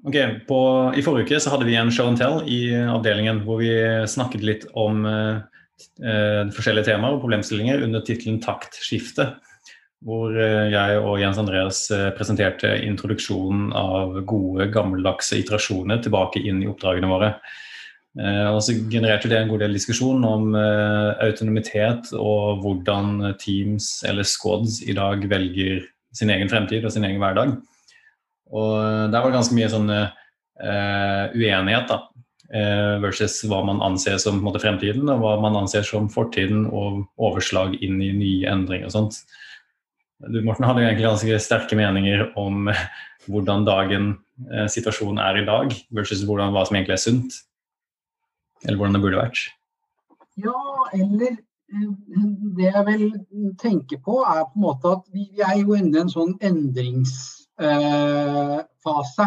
Ok, på, I forrige uke så hadde vi en show and tell i avdelingen hvor vi snakket litt om eh, eh forskjellige temaer og problemstillinger under tittelen 'Taktskifte'. Hvor eh, jeg og Jens Andreas eh, presenterte introduksjonen av gode, gammeldagse iterasjoner tilbake inn i oppdragene våre. Eh, og så genererte det en god del diskusjon om autonomitet og hvordan Teams eller Squads i dag velger sin egen fremtid og sin egen hverdag. Og der var det ganske mye sånn uh, uenighet, da. Uh, versus hva man anser som måte, fremtiden, og hva man anser som fortiden, og overslag inn i nye endringer og sånt. Du Morten hadde egentlig ganske sterke meninger om hvordan dagen, uh, situasjonen er i dag, versus hvordan, hva som egentlig er sunt. Eller hvordan det burde vært. Ja, eller det jeg vil tenke på, er på en måte at vi, vi er jo inne i en sånn endrings Eh, fase.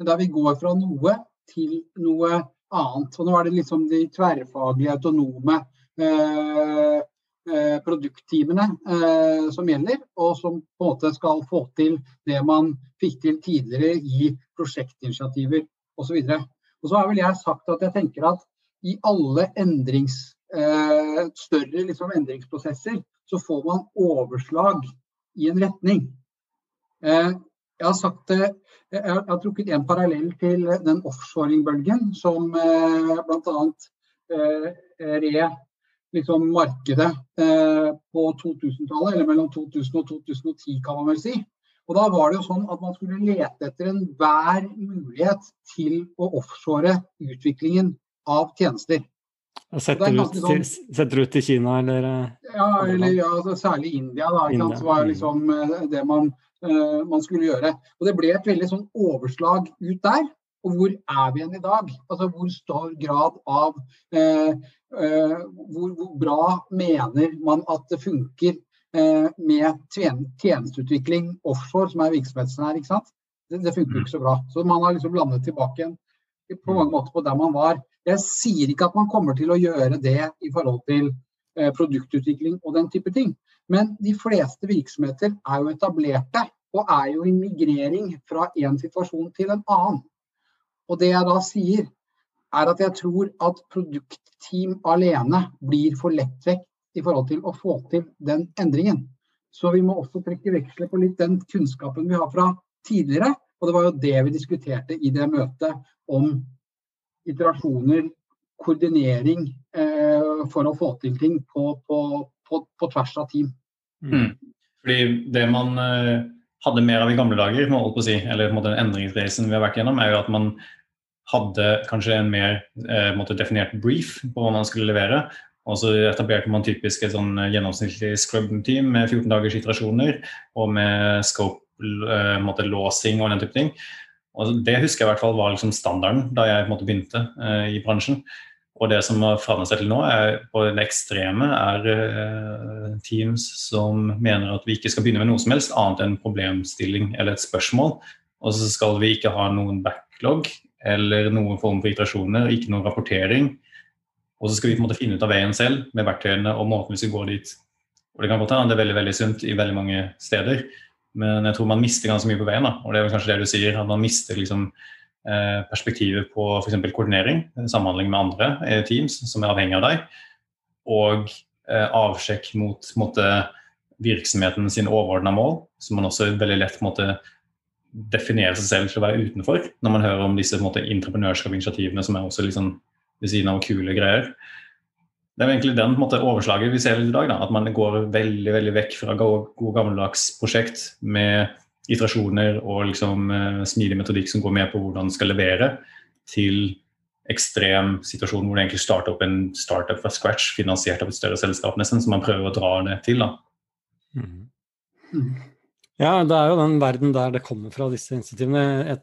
Der vi går fra noe til noe annet. Og nå er det liksom de tverrfaglige, autonome eh, eh, produktteamene eh, som gjelder, og som på en måte skal få til det man fikk til tidligere i prosjektinitiativer osv. Og, og så har vel jeg sagt at jeg tenker at i alle endrings, eh, større liksom endringsprosesser så får man overslag i en retning. Eh, jeg har sagt det, jeg har, trukket en parallell til den offshoring-bølgen som eh, bl.a. Eh, re liksom markedet eh, på 2000-tallet, eller mellom 2000 og 2010 kan man vel si. Og Da var det jo sånn at man skulle lete etter enhver mulighet til å offshore utviklingen av tjenester. Setter ut, sånn, setter ut til Kina, eller? Eh, ja, eller ja, altså, særlig India. da, sant? Så var liksom eh, det man uh, man skulle gjøre. Og Det ble et veldig sånn overslag ut der. Og hvor er vi igjen i dag? Altså Hvor stor grad av uh, uh, hvor, hvor, bra mener man at det funker med tjenesteutvikling offshore, som er virksomheten her? ikke sant? Det, det funker ikke så bra. Så man har liksom landet tilbake igjen på mange måter på der man var. Jeg sier ikke at man kommer til å gjøre det i forhold til produktutvikling og den type ting. Men de fleste virksomheter er jo etablerte og er jo i migrering fra en situasjon til en annen. Og det jeg da sier, er at jeg tror at produktteam alene blir for lettvekt i forhold til å få til den endringen. Så vi må også trekke veksler på litt den kunnskapen vi har fra tidligere. Og det var jo det vi diskuterte i det møtet om iterasjoner, koordinering eh, for å få til ting på, på, på, på tvers av team. Mm. Fordi det man uh, hadde mer av i gamle dager, må på å si, eller på en endringsreisen vi har vært gjennom, er jo at man hadde kanskje en mer uh, definert brief på hva man skulle levere. Og så etablerte man typisk et sånn gjennomsnittlig scrub-team med 14 dagers iterasjoner og med scope-låsing uh, og den type ting. Og Det husker jeg i hvert fall var liksom standarden da jeg begynte i bransjen. Og det som har forandret seg til nå, er på det ekstreme, er uh, teams som mener at vi ikke skal begynne med noe som helst annet enn problemstilling eller et spørsmål. Og så skal vi ikke ha noen backlog eller noen form for iterasjoner, ikke noen rapportering. Og så skal vi på en måte finne ut av veien selv med verktøyene og måten vi skal gå dit. Og Det kan godt hende det er veldig veldig sunt i veldig mange steder, men jeg tror man mister ganske mye på veien. da, og det er kanskje det du sier, at man mister liksom Eh, perspektiver på f.eks. koordinering, samhandling med andre eh, teams som er avhengig av deg, og eh, avsjekk mot måte, virksomheten sine overordna mål, som man også veldig lett måte, definerer seg selv til å være utenfor, når man hører om disse entreprenørskap-initiativene som er også liksom, ved siden av kule greier. Det er egentlig den måte, overslaget vi ser i dag. Da, at man går veldig veldig vekk fra god gammeldags prosjekt med iterasjoner og liksom, uh, smidig metodikk som går med på hvordan den skal levere, til ekstrem situasjon hvor det egentlig starter opp en startup fra scratch, finansiert av et større selskap, nesten, som man prøver å dra det til. da. Mm. Mm. Ja, det er jo den verden der det kommer fra, disse initiativene.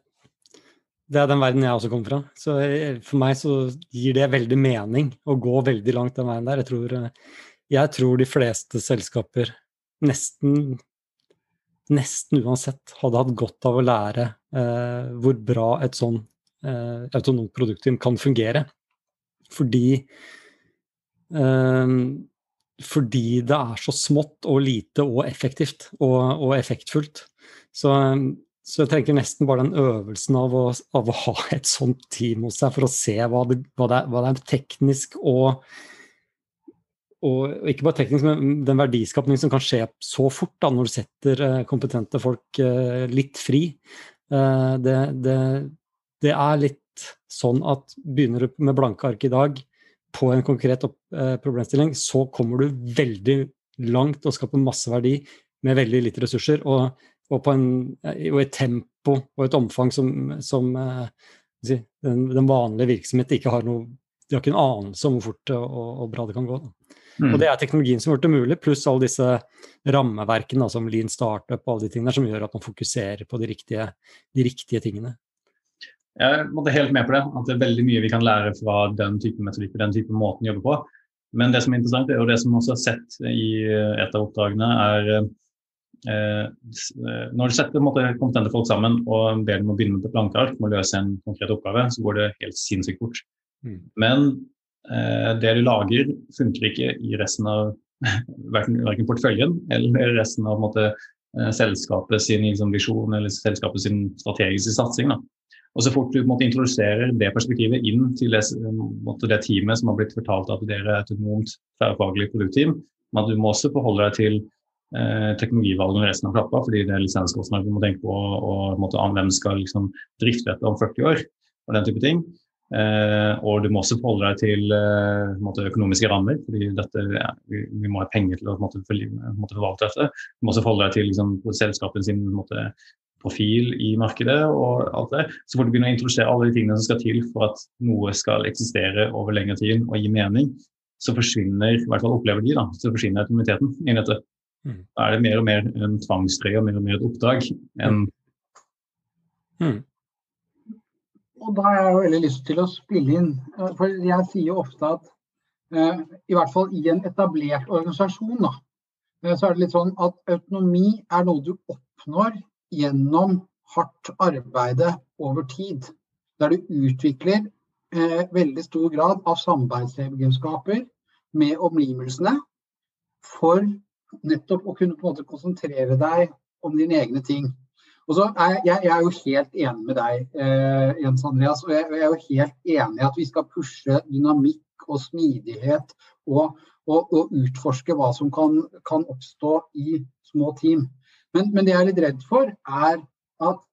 Det er den verden jeg også kommer fra. Så for meg så gir det veldig mening å gå veldig langt den veien der. Jeg tror, eh, jeg tror de fleste selskaper nesten nesten uansett hadde hatt godt av å lære eh, hvor bra et sånn eh, autonomt produktum kan fungere. Fordi eh, fordi det er så smått og lite og effektivt og, og effektfullt. Så, Så jeg tenker nesten bare den øvelsen av å, av å, ha et sånt team hos seg for å se hva det, hva det, er, hva det er, teknisk og, og ikke bare teknisk, men den verdiskapning som kan skje så fort da, når du setter eh, kompetente folk eh, litt fri. Eh, det, det, det, er litt sånn at begynner du med blanke ark i dag på en konkret problemstilling, så kommer du veldig langt og skaper masse verdi med veldig lite ressurser. og og, en, og et tempo og et omfang som, som den, den, vanlige virksomheten ikke har noe De har ikke en anelse om hvor fort og, og bra det kan gå. Mm. Og det er teknologien som har gjort det mulig, pluss alle disse rammeverkene som Lean Startup og alle de tingene som gjør at man fokuserer på de riktige, de riktige tingene. Jeg måtte helt med på det, at det er veldig mye vi kan lære fra den type metodikk og den type måten å jobbe på. Men det som er interessant, og det som også er sett i et av oppdragene, er Eh, når du setter måte, kompetente folk sammen og ber dem å begynne på plankeark med å løse en konkret oppgave, så går det helt sinnssykt fort. Mm. Men det du lager, funker ikke i resten av verken, porteføljen eller resten av måte, eh, selskapet sin liksom, visjon eller selskapet sin strategiske satsing. Da. Og så fort du måte, introduserer det perspektivet inn til det, måte, det, teamet som har blitt fortalt at dere er et autonomt tverrfaglig produktteam, men at du må også forholde deg til eh, teknologivalgene resten av klappa, fordi det er lisenskostnader du må tenke på, og, og hvem skal liksom, drifte dette om 40 år, og den type ting. Eh, og du må også forholde deg til eh, økonomiske rammer, fordi dette, ja, vi, vi, må ha penger til å måte, forvalte dette. Du må også forholde deg til liksom, selskapet sin måte, profil i markedet og alt det. Så får du begynne å introdusere alle de tingene som skal til for at noe skal eksistere over lengre tid og gi mening. Så forsvinner, i hvert fall opplever de, da, så forsvinner autonomiteten i dette. Mm. Da er det mer og mer en tvangstrøye og mer og mer et oppdrag enn mm. Og da har jeg veldig lyst til å spille inn, eh, for jeg sier jo ofte at uh, i hvert fall i en etablert organisasjon, da, uh, så er det litt sånn at autonomi er noe du oppnår gjennom hardt arbeide over tid. Der du utvikler eh, veldig stor grad av samarbeidsegenskaper med omgivelsene for nettopp å kunne på en måte konsentrere deg om dine egne ting. Og så er jeg, jeg er jo helt enig med deg, eh, Jens Andreas. og jeg, jeg, er jo helt enig i at vi skal pushe dynamikk og smidighet og, og, og utforske hva som kan, kan, oppstå i små team. Men, men, det jeg er litt redd for, er at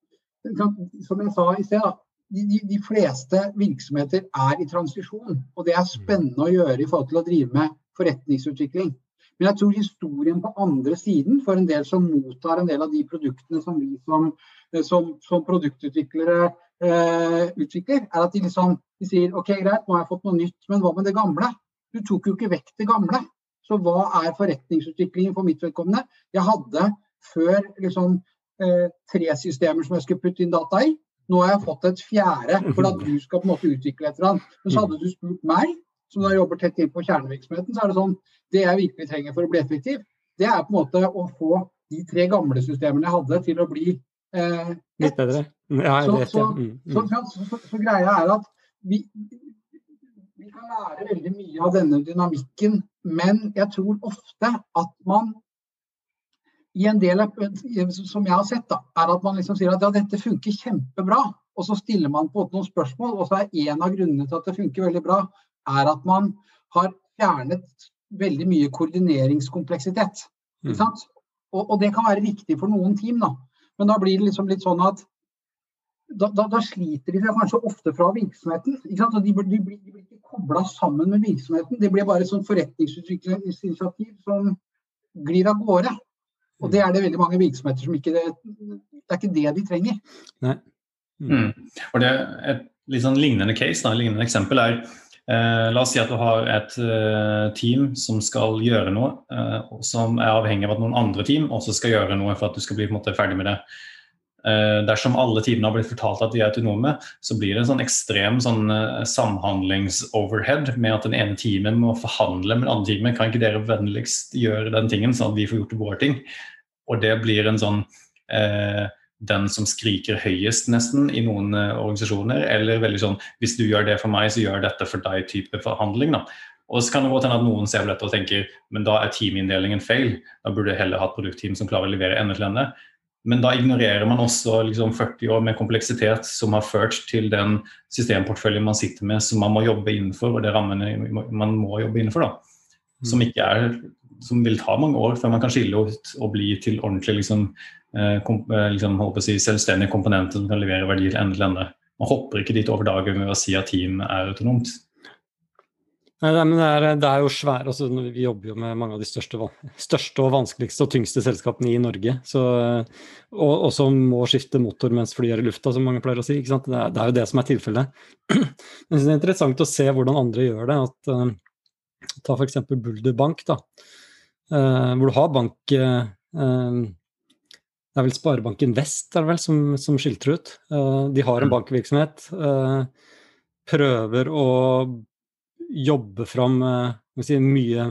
som jeg sa i sted, de, de, fleste virksomheter er i transisjon. Og det er spennende å gjøre i forhold til å drive med forretningsutvikling. Men jeg tror historien på andre siden, for en del som mottar en del av de produktene som vi som, eh, som, som produktutviklere eh, utvikler, er at de liksom de sier OK, greit, nå har jeg fått noe nytt, men hva med det gamle? Du tok jo ikke vekk det gamle. Så hva er forretningsutviklingen for mitt vedkommende? Jeg hadde før liksom eh, tre systemer som jeg skulle putte inn data i. Nå har jeg fått et fjerde for at du skal på en måte utvikle et eller annet. Men så hadde du spurt meg, som da jobber tett inn på kjernevirksomheten, så er det sånn Det jeg virkelig trenger for å bli effektiv, det er på en måte å få de tre gamle systemene jeg hadde, til å bli eh, Litt bedre. Ja, jeg vet så, så, mm. Så, så, så, greia er at vi, vi kan lære veldig mye av denne dynamikken, men jeg tror ofte at man i en del som jeg har sett, da, er at man liksom sier at ja, dette funker kjempebra. Og så stiller man på noen spørsmål, og så er en av grunnene til at det funker veldig bra, er at man har fjernet veldig mye koordineringskompleksitet. Mm. Og, og, det kan være viktig for noen team, da. Men da blir det liksom litt sånn at da, da, da sliter de seg kanskje ofte fra virksomheten. Ikke sant? De, de, de, blir, ikke kobla sammen med virksomheten. Det blir bare et sånt forretningsutviklingsinitiativ som glir av gårde. Og det er det veldig mange virksomheter som ikke Det, det er ikke det de trenger. Nei. Mm. Mm. Og det er Et litt sånn lignende case, da, lignende eksempel er la oss si at du har et eh, team som skal gjøre noe, eh, som er avhengig av at noen andre team også skal gjøre noe for at du skal bli måte, ferdig med det. Eh, dersom alle teamene har blitt fortalt at de er autonome, så blir det en sånn ekstrem sånn, eh, samhandlingsoverhead med at den ene teamet må forhandle med det andre teamet. Kan ikke dere vennligst gjøre den tingen, sånn at vi får gjort våre ting? Og det blir en sånn eh, den som skriker høyest, nesten, i noen uh, organisasjoner. Eller veldig sånn hvis du gjør det for meg, så gjør dette for deg-type forhandling. da. Og så kan det godt hende at noen ser på dette og tenker men da er teaminndelingen feil. Da burde jeg heller hatt produktteam som klarer å levere ende til ende. Men da ignorerer man også liksom 40 år med kompleksitet som har ført til den systemportføljen man sitter med, som man må jobbe innenfor, og det rammene man må jobbe innenfor. da. Som, mm. ikke er, som vil ta mange år før man kan skille ut og bli til ordentlig liksom, eh, kom, eh, liksom, si, selvstendige komponenter som kan levere verdi til ende til ende. Man hopper ikke dit over dagen med å si at team er autonomt. Nei, men det er, det er jo svære altså, Vi jobber jo med mange av de største, største, og vanskeligste og tyngste selskapene i Norge. Så, og, og, som må skifte motor mens flyet er i lufta, som mange pleier å si. Det er, det, er, jo det som er tilfellet. Men det er interessant å se hvordan andre gjør det. At, ta f.eks. Bulder Bank, da, hvor du har bank uh, Det er vel Sparebanken Vest er det vel, som, som skilter ut. de har en mm. bankvirksomhet. prøver å jobbe fram eh, si, mye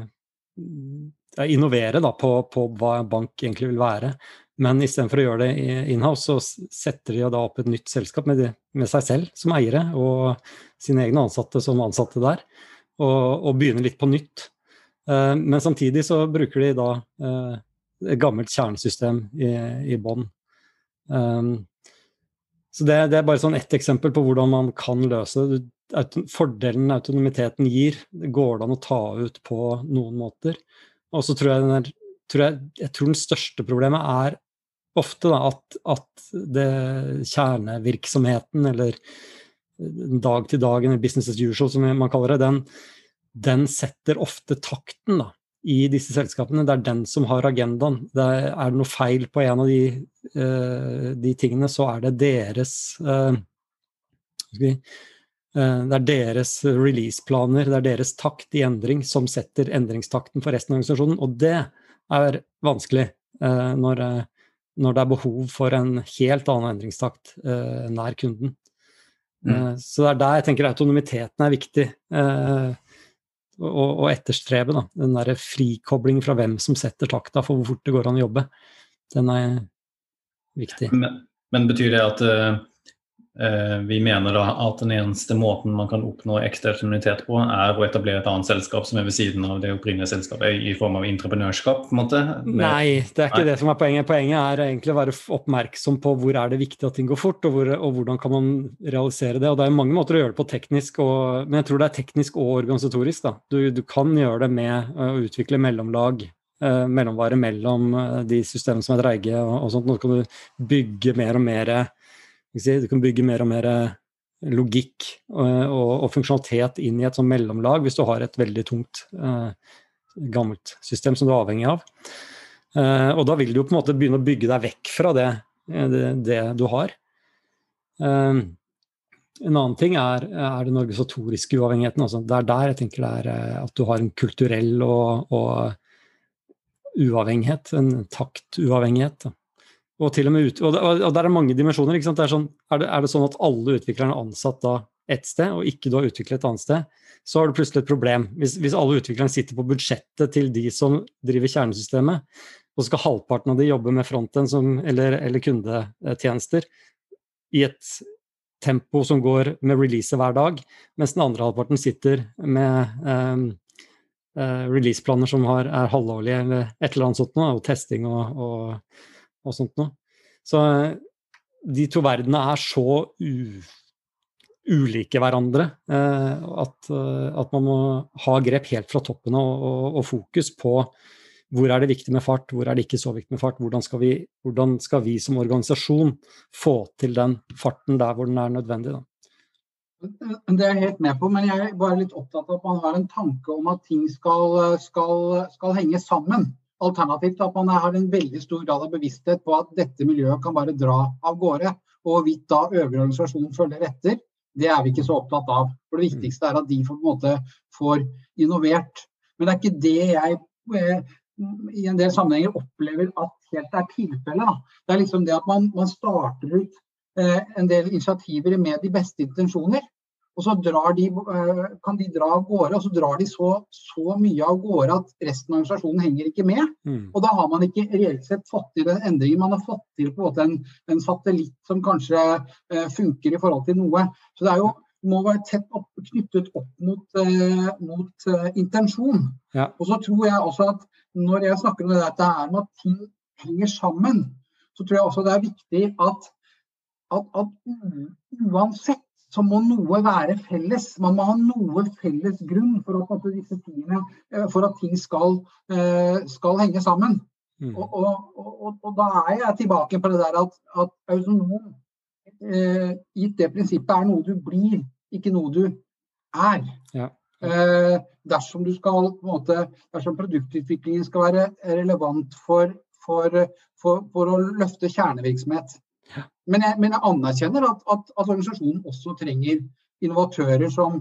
Innovere da, på, på, hva bank egentlig vil være. Men istedenfor å gjøre det inhouse, så setter de da opp et nytt selskap med, de, med, seg selv som eiere og sine egne ansatte som ansatte der, og, og begynner litt på nytt. Uh, men samtidig så bruker de da uh, et gammelt kjernesystem i, i bånn. Um, så det, det, er bare sånn ett eksempel på hvordan man kan løse det fordelen autonomiteten gir, går det an å ta ut på noen måter. Og så tror jeg, den, tror jeg, jeg tror den største problemet er ofte da, at, at det, kjernevirksomheten, eller dag til dag, eller business as usual, som man kaller det, den, den setter ofte takten da, i disse selskapene. Det er den som har agendaen. Det er, er det noe feil på en av de, uh, de tingene, så er det deres uh, Eh, det er deres release-planer, det er deres takt i endring som setter endringstakten for resten av organisasjonen. Og det er vanskelig uh, når, eh, når det er behov for en helt annen endringstakt nær kunden. Mm. Så det er der jeg tenker autonomiteten er viktig å etterstrebe. Da. Den derre frikobling fra hvem som setter takta for hvor fort det går an å jobbe. Den er viktig. Men, men betyr det at Eh, vi mener da at den eneste måten man kan oppnå ekstra autonomitet på, er å etablere et annet selskap som er ved siden av det opprinnelige selskapet, i form av entreprenørskap? på en måte? Nei, det er ikke Nei. det som er poenget. Poenget er egentlig å være oppmerksom på hvor er det viktig at ting går fort, og, hvor, og hvordan kan man realisere det. Og Det er mange måter å gjøre det på teknisk, og, men jeg tror det er teknisk og organisatorisk. Da. Du, du kan gjøre det med å utvikle mellomlag Uh, mellomvare mellom uh, de systemene som er dreige og, og sånt. Nå kan du bygge mer og mer du kan bygge mer og mer eh, logikk og, og, og, funksjonalitet inn i et sånn mellomlag hvis du har et veldig tungt, eh, gammelt system som du er avhengig av. Eh, og da vil du jo på en måte begynne å bygge deg vekk fra det, det, det du har. Eh, en annen ting er, er den organisatoriske uavhengigheten. Altså det er der jeg tenker det er at du har en kulturell og, og uavhengighet, en taktuavhengighet. Da. Og, til og, med ut, og, og, der er mange dimensjoner. ikke sant? Det er, sånn, er, det, er, det, sånn at alle utviklerne er ansatt da ett sted, og ikke du har utviklet et annet sted, så har du plutselig et problem. Hvis, hvis alle utviklerne sitter på budsjettet til de som driver kjernesystemet, og skal halvparten av de jobbe med fronten eller, eller kundetjenester i et tempo som går med release hver dag, mens den andre halvparten sitter med um, uh, releaseplaner som har, er halvårlige eller et eller annet sånt noe, og testing og, og og sånt noe. Så eh, de to verdenene er så ulike hverandre eh, at, eh, at, man må ha grep helt fra toppen og, og, og, fokus på hvor er det viktig med fart, hvor er det ikke så viktig med fart. Hvordan skal vi, hvordan skal vi som organisasjon få til den farten der hvor den er nødvendig. Da. Det er jeg helt med på, men jeg er bare litt opptatt av at man har en tanke om at ting skal, skal, skal henge sammen. Alternativt at man har en veldig stor grad av bevissthet på at dette miljøet kan bare dra av gårde. Og hvorvidt da øvrige organisasjoner følger etter, det er vi ikke så opptatt av. For Det viktigste er at de får, på en måte, får innovert. Men det er ikke det jeg eh, i en del sammenhenger opplever at helt er tilfellet. Det er liksom det at man, man starter ut eh, en del initiativer med de beste intensjoner. Og så de, eh, kan de dra av gårde, og så drar de så, så, mye av gårde at resten av organisasjonen henger ikke med. Mm. Og da har man ikke reelt sett fått til den endringen. Man har fått til på en måte en, en satellitt som kanskje eh, funker i forhold til noe. Så det er jo må være tett opp, knyttet opp mot, eh, mot eh, intensjon. Ja. Og så tror jeg også at når jeg snakker om det dette er med at ting henger sammen, så tror jeg også det er viktig at, at, at uansett så må noe være felles. Man må ha noe felles grunn for at, tingene, eh, for at ting skal, eh, skal henge sammen. Mm. Og, og, og, og, da er jeg tilbake på det der at, at autonom, eh, gitt det prinsippet, er noe du blir, ikke noe du er. Ja. Eh, dersom, skal, måte, dersom produktutviklingen skal være relevant for, for, for, for å løfte kjernevirksomhet. Men, jeg, men, jeg, anerkjenner at, at, at, organisasjonen også trenger innovatører som,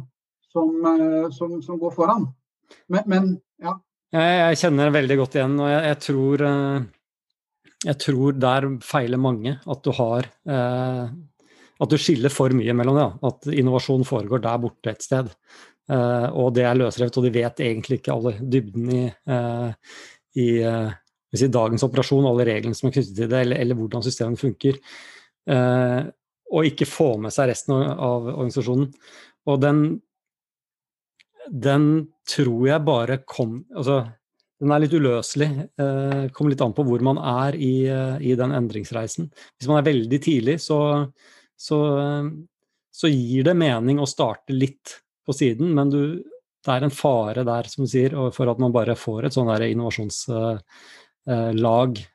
som, eh, som, som går foran. Men, men ja. Jeg, jeg, kjenner veldig godt igjen, og jeg, jeg, tror eh, jeg tror der feiler mange. At du har eh, At du skiller for mye mellom det. At innovasjon foregår der borte et sted. Eh, og det er løsrevet, og de vet egentlig ikke alle dybden i, eh, i uh, si, dagens operasjon, alle reglene som er knyttet til det, eller, eller hvordan systemene funker. og ikke få med seg resten av, organisasjonen. Og den, den tror jeg bare kom Altså, den er litt uløselig. Eh, kommer litt an på hvor man er i, i, den endringsreisen. Hvis man er veldig tidlig, så, så, så gir det mening å starte litt på siden, men du, det er en fare der, som du sier, for at man bare får et sånn innovasjons... eh,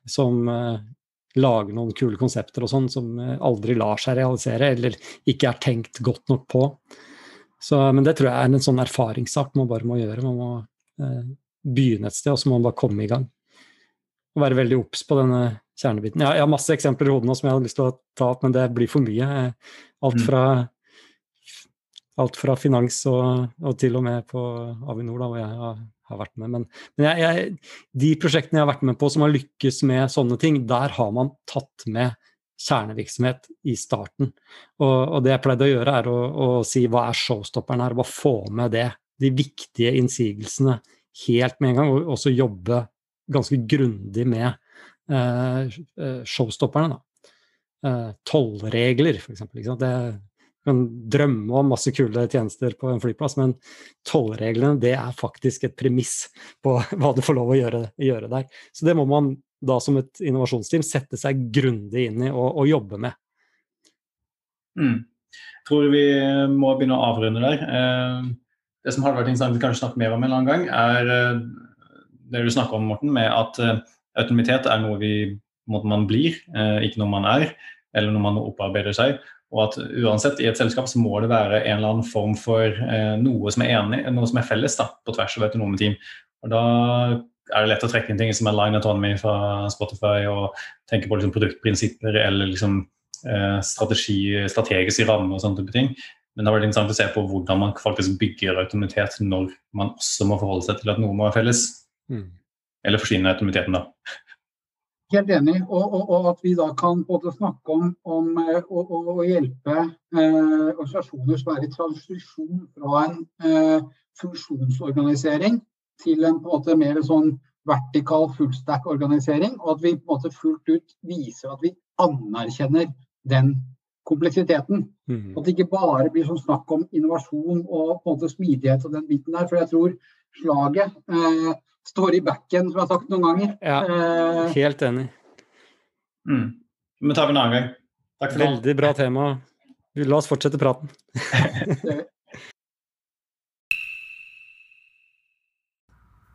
som eh, lager noen kule konsepter og sånn, som eh, aldri lar seg realisere, eller ikke er tenkt godt nok på. Så, men det tror jeg er en sånn erfaringssak man bare må gjøre. Man må eh, begynne et sted, og så må man bare komme i gang. Og være veldig obs på denne kjernebiten. Jeg, jeg, har masse eksempler i hodet nå som jeg hadde lyst til å ta opp, men det blir for mye. Alt mm. fra alt fra finans og, og, til og med på Avinor, da, hvor jeg har, har vært med. Men, men jeg, jeg, de prosjektene jeg har vært med på som har lykkes med sånne ting, der har man tatt med kjernevirksomhet i starten. Og, og det jeg pleide å gjøre, er å, å, si hva er showstopperen her, bare få med det. De viktige innsigelsene helt med en gang, og også jobbe ganske grundig med eh, eh showstopperne. da. Eh, tollregler, f.eks. Det, kan drømme om masse kule tjenester på en flyplass, men tollreglene det er faktisk et premiss på hva du får lov å gjøre, gjøre der. Så det må man da som et innovasjonsteam sette seg grundig inn i og, og jobbe med. Mm. Tror vi må begynne å avrunde der. Eh, det som hadde vært interessant vi kanskje snakke mer om en annen gang, er eh, det du snakker om, Morten, med at eh, autonomitet er noe vi, man blir, ikke noe man er, eller noe man opparbeider seg. Og at uansett i et selskap så må det være en eller annen form for eh, noe som er enig, noe som er felles da, på tvers av autonome team. Og da er det lett å trekke inn ting som er line autonomy fra Spotify og tenke på liksom, produktprinsipper eller liksom, eh, strategi, strategiske rammer og sånne type ting. Men det har vært interessant å se på hvordan man faktisk bygger autonomitet når man også må forholde seg til at noe må være felles. Mm. Eller forsvinner autonomiteten, da. Helt enig. Og, og, og, at vi da kan både snakke om, om eh, å hjelpe eh, organisasjoner som er i transisjon fra en eh, funksjonsorganisering til en på en mer sånn vertikal fullstack-organisering. Og at vi på en måte fullt ut viser at vi anerkjenner den kompleksiteten. Mm. At det ikke bare blir sånn snakk om innovasjon og på en måte smidighet og den biten der. For jeg tror slaget eh, står i backen, som jeg har sagt noen ganger. Ja, eh, helt enig. Mm. Men tar vi en annen gang. Takk for det. Veldig bra tema. La oss fortsette praten.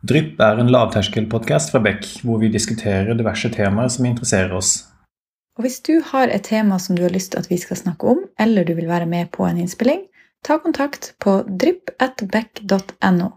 Drypp er en lavterskelpodkast fra Beck, hvor vi diskuterer diverse temaer som interesserer oss. Og Hvis du har et tema som du har lyst til at vi skal snakke om, eller du vil være med på en innspilling, ta kontakt på drypp.beck.no.